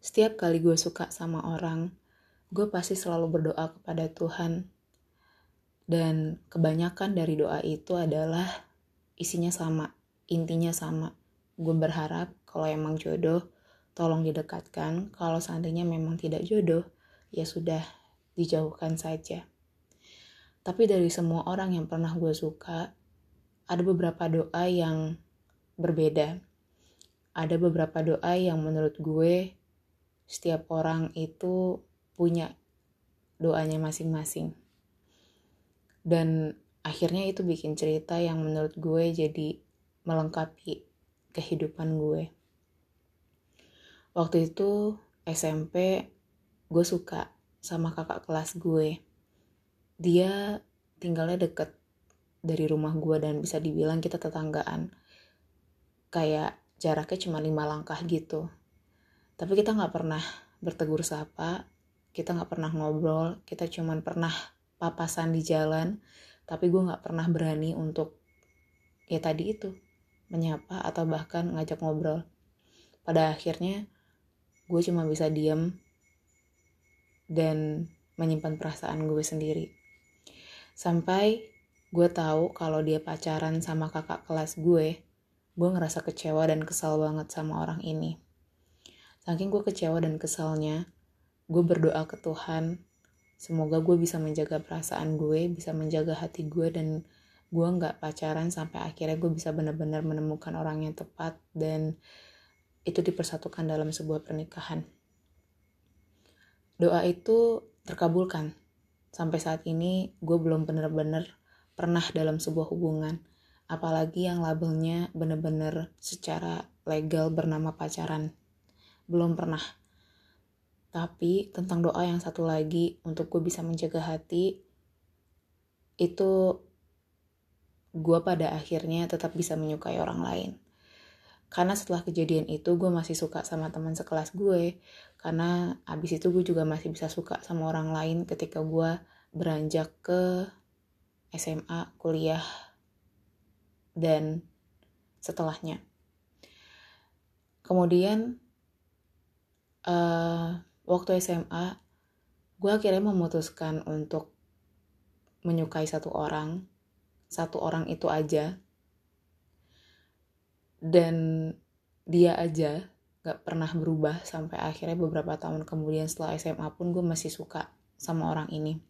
setiap kali gue suka sama orang, gue pasti selalu berdoa kepada Tuhan. Dan kebanyakan dari doa itu adalah isinya sama, intinya sama. Gue berharap kalau emang jodoh, tolong didekatkan. Kalau seandainya memang tidak jodoh, ya sudah dijauhkan saja. Tapi dari semua orang yang pernah gue suka, ada beberapa doa yang berbeda. Ada beberapa doa yang menurut gue setiap orang itu punya doanya masing-masing. Dan akhirnya itu bikin cerita yang menurut gue jadi melengkapi kehidupan gue. Waktu itu SMP gue suka sama kakak kelas gue. Dia tinggalnya deket dari rumah gue dan bisa dibilang kita tetanggaan. Kayak jaraknya cuma lima langkah gitu. Tapi kita nggak pernah bertegur sapa, kita nggak pernah ngobrol, kita cuma pernah papasan di jalan, tapi gue nggak pernah berani untuk ya tadi itu menyapa atau bahkan ngajak ngobrol. Pada akhirnya gue cuma bisa diam dan menyimpan perasaan gue sendiri. Sampai gue tahu kalau dia pacaran sama kakak kelas gue, gue ngerasa kecewa dan kesal banget sama orang ini. Saking gue kecewa dan kesalnya, gue berdoa ke Tuhan Semoga gue bisa menjaga perasaan gue, bisa menjaga hati gue, dan gue nggak pacaran sampai akhirnya gue bisa benar-benar menemukan orang yang tepat dan itu dipersatukan dalam sebuah pernikahan. Doa itu terkabulkan. Sampai saat ini gue belum benar-benar pernah dalam sebuah hubungan. Apalagi yang labelnya benar-benar secara legal bernama pacaran. Belum pernah tapi tentang doa yang satu lagi untuk gue bisa menjaga hati itu gue pada akhirnya tetap bisa menyukai orang lain. Karena setelah kejadian itu gue masih suka sama teman sekelas gue. Karena abis itu gue juga masih bisa suka sama orang lain ketika gue beranjak ke SMA, kuliah, dan setelahnya. Kemudian uh, waktu SMA, gue akhirnya memutuskan untuk menyukai satu orang, satu orang itu aja, dan dia aja gak pernah berubah sampai akhirnya beberapa tahun kemudian setelah SMA pun gue masih suka sama orang ini.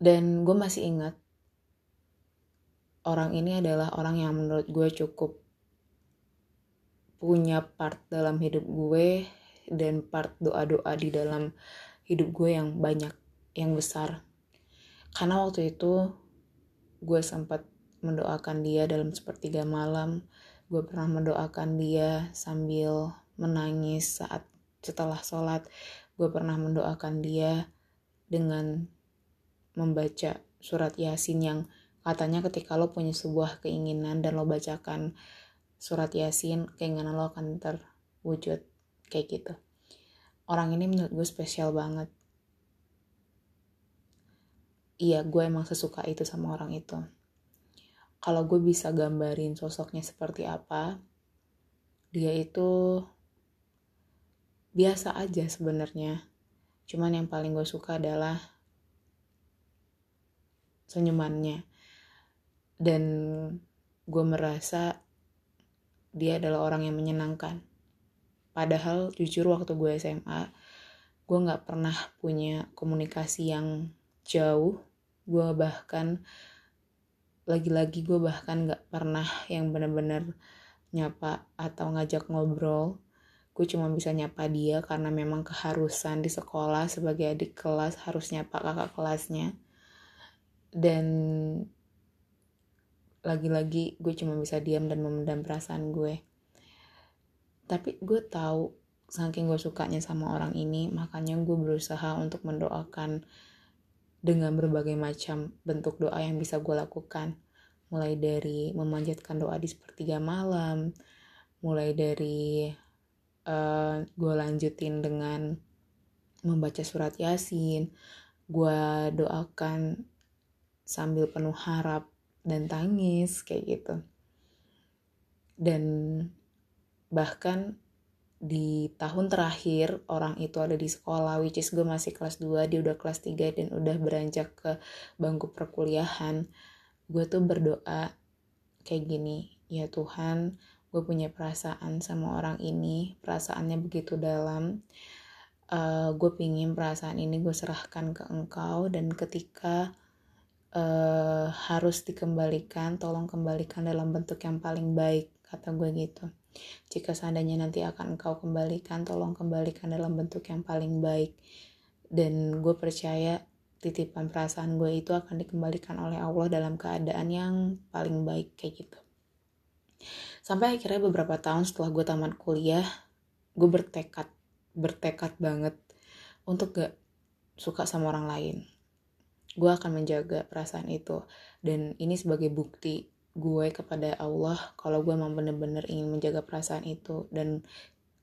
Dan gue masih ingat orang ini adalah orang yang menurut gue cukup punya part dalam hidup gue dan part doa-doa di dalam hidup gue yang banyak, yang besar. Karena waktu itu gue sempat mendoakan dia dalam sepertiga malam. Gue pernah mendoakan dia sambil menangis saat setelah sholat. Gue pernah mendoakan dia dengan membaca surat yasin yang katanya ketika lo punya sebuah keinginan dan lo bacakan surat yasin, keinginan lo akan terwujud kayak gitu. Orang ini menurut gue spesial banget. Iya gue emang sesuka itu sama orang itu. Kalau gue bisa gambarin sosoknya seperti apa dia itu biasa aja sebenarnya. Cuman yang paling gue suka adalah senyumannya. Dan gue merasa dia adalah orang yang menyenangkan Padahal jujur waktu gue SMA, gue gak pernah punya komunikasi yang jauh. Gue bahkan, lagi-lagi gue bahkan gak pernah yang bener-bener nyapa atau ngajak ngobrol. Gue cuma bisa nyapa dia karena memang keharusan di sekolah sebagai adik kelas harus nyapa kakak kelasnya. Dan lagi-lagi gue cuma bisa diam dan memendam perasaan gue. Tapi gue tahu saking gue sukanya sama orang ini makanya gue berusaha untuk mendoakan dengan berbagai macam bentuk doa yang bisa gue lakukan. Mulai dari memanjatkan doa di sepertiga malam mulai dari uh, gue lanjutin dengan membaca surat yasin gue doakan sambil penuh harap dan tangis kayak gitu. Dan bahkan di tahun terakhir orang itu ada di sekolah which is gue masih kelas 2 dia udah kelas 3 dan udah beranjak ke bangku perkuliahan. Gue tuh berdoa kayak gini ya Tuhan gue punya perasaan sama orang ini perasaannya begitu dalam. Uh, gue pingin perasaan ini gue serahkan ke engkau dan ketika uh, harus dikembalikan tolong kembalikan dalam bentuk yang paling baik kata gue gitu jika seandainya nanti akan engkau kembalikan, tolong kembalikan dalam bentuk yang paling baik. Dan gue percaya titipan perasaan gue itu akan dikembalikan oleh Allah dalam keadaan yang paling baik kayak gitu. Sampai akhirnya beberapa tahun setelah gue tamat kuliah, gue bertekad, bertekad banget untuk gak suka sama orang lain. Gue akan menjaga perasaan itu. Dan ini sebagai bukti gue kepada Allah kalau gue memang bener-bener ingin menjaga perasaan itu dan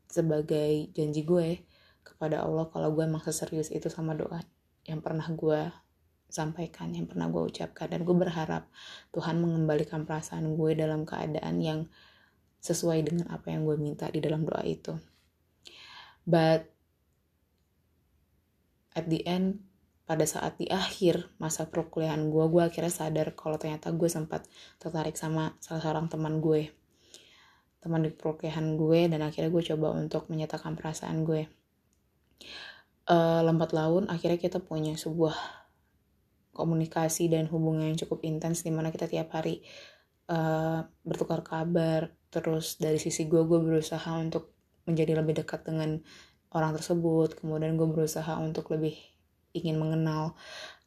sebagai janji gue kepada Allah kalau gue emang seserius itu sama doa yang pernah gue sampaikan, yang pernah gue ucapkan dan gue berharap Tuhan mengembalikan perasaan gue dalam keadaan yang sesuai dengan apa yang gue minta di dalam doa itu. But at the end pada saat di akhir masa perkuliahan gue gue akhirnya sadar kalau ternyata gue sempat tertarik sama salah seorang teman gue. Teman di perkuliahan gue dan akhirnya gue coba untuk menyatakan perasaan gue. Uh, lambat laun akhirnya kita punya sebuah komunikasi dan hubungan yang cukup intens di mana kita tiap hari uh, bertukar kabar. Terus dari sisi gue gue berusaha untuk menjadi lebih dekat dengan orang tersebut. Kemudian gue berusaha untuk lebih ingin mengenal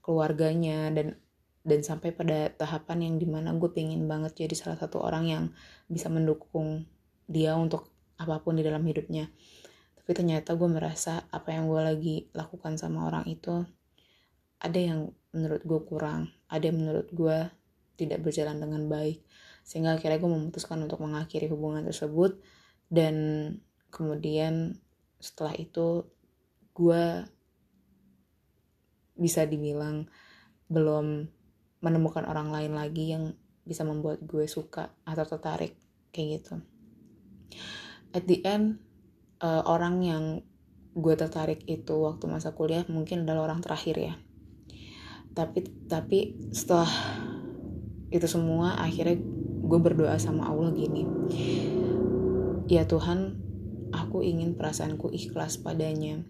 keluarganya dan dan sampai pada tahapan yang di mana gue pengen banget jadi salah satu orang yang bisa mendukung dia untuk apa pun di dalam hidupnya. Tapi ternyata gue merasa apa yang gue lagi lakukan sama orang itu ada yang menurut gue kurang ada yang menurut gue tidak berjalan dengan baik. Sehingga akhirnya gue memutuskan untuk mengakhiri hubungan tersebut. Dan kemudian setelah itu gue bisa dibilang belum menemukan orang lain lagi yang bisa membuat gue suka atau tertarik kayak gitu. At the end uh, orang yang gue tertarik itu waktu masa kuliah mungkin adalah orang terakhir ya. Tapi tapi setelah itu semua akhirnya gue berdoa sama Allah gini. Ya Tuhan, aku ingin perasaanku ikhlas padanya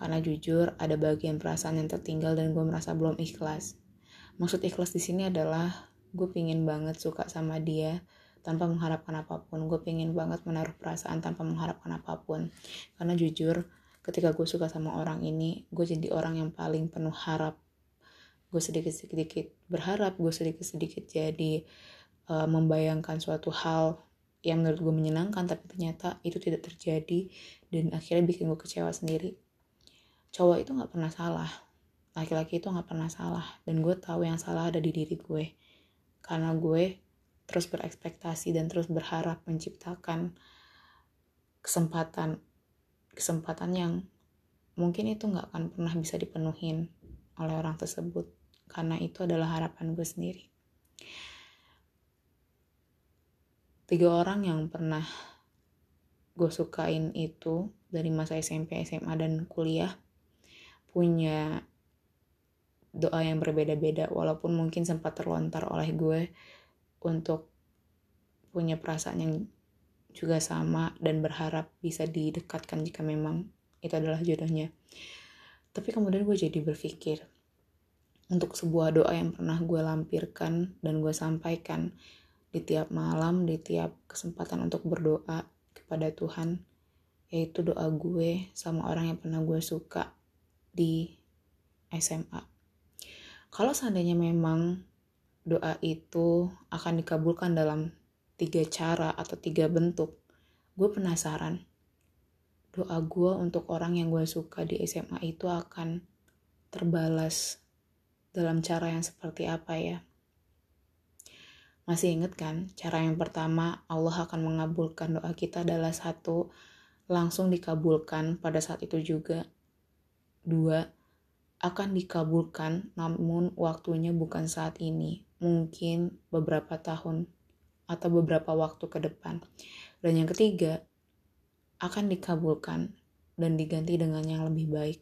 karena jujur ada bagian perasaan yang tertinggal dan gue merasa belum ikhlas. Maksud ikhlas di sini adalah gue pingin banget suka sama dia tanpa mengharapkan apa pun. Gue pingin banget menaruh perasaan tanpa mengharapkan apa pun. Karena jujur, ketika gue suka sama orang ini, gue jadi orang yang paling penuh harap. Gue sedikit-sedikit berharap, gue sedikit-sedikit jadi uh, membayangkan suatu hal yang menurut gue menyenangkan, tapi ternyata itu tidak terjadi dan akhirnya bikin gue kecewa sendiri cowok itu nggak pernah salah. Laki-laki itu nggak pernah salah. Dan gue tahu yang salah ada di diri gue. Karena gue terus berekspektasi dan terus berharap menciptakan kesempatan kesempatan yang mungkin itu nggak akan pernah bisa dipenuhin oleh orang tersebut. Karena itu adalah harapan gue sendiri. Tiga orang yang pernah gue sukain itu dari masa SMP, SMA, dan kuliah punya doa yang berbeda-beda walaupun mungkin sempat terlontar oleh gue untuk punya perasaan yang juga sama dan berharap bisa didekatkan jika memang itu adalah jodohnya. Tapi kemudian gue jadi berpikir untuk sebuah doa yang pernah gue lampirkan dan gue sampaikan di tiap malam, di tiap kesempatan untuk berdoa kepada Tuhan, yaitu doa gue sama orang yang pernah gue suka di SMA. Kalau seandainya memang doa itu akan dikabulkan dalam tiga cara atau tiga bentuk, gue penasaran doa gue untuk orang yang gue suka di SMA itu akan terbalas dalam cara yang seperti apa ya? Masih inget kan, cara yang pertama Allah akan mengabulkan doa kita adalah satu, langsung dikabulkan pada saat itu juga Dua, akan dikabulkan namun waktunya bukan saat ini, mungkin beberapa tahun atau beberapa waktu ke depan. Dan yang ketiga, akan dikabulkan dan diganti dengan yang lebih baik.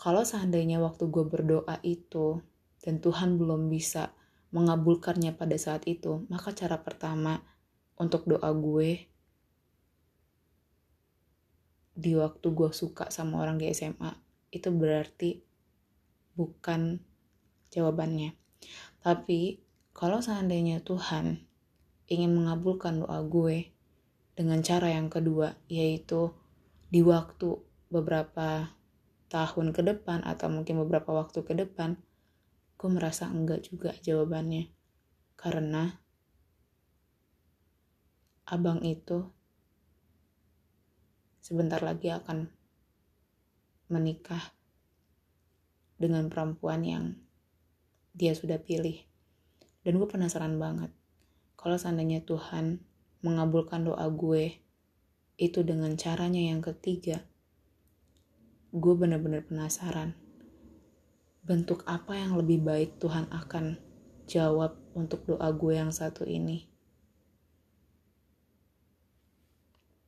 Kalau seandainya waktu gue berdoa itu dan Tuhan belum bisa mengabulkannya pada saat itu, maka cara pertama untuk doa gue di waktu gue suka sama orang di SMA itu berarti bukan jawabannya. Tapi kalau seandainya Tuhan ingin mengabulkan doa gue dengan cara yang kedua, yaitu di waktu beberapa tahun ke depan atau mungkin beberapa waktu ke depan, gue merasa enggak juga jawabannya. Karena abang itu sebentar lagi akan menikah dengan perempuan yang dia sudah pilih. Dan gue penasaran banget, kalau seandainya Tuhan mengabulkan doa gue itu dengan caranya yang ketiga, gue bener-bener penasaran. Bentuk apa yang lebih baik Tuhan akan jawab untuk doa gue yang satu ini.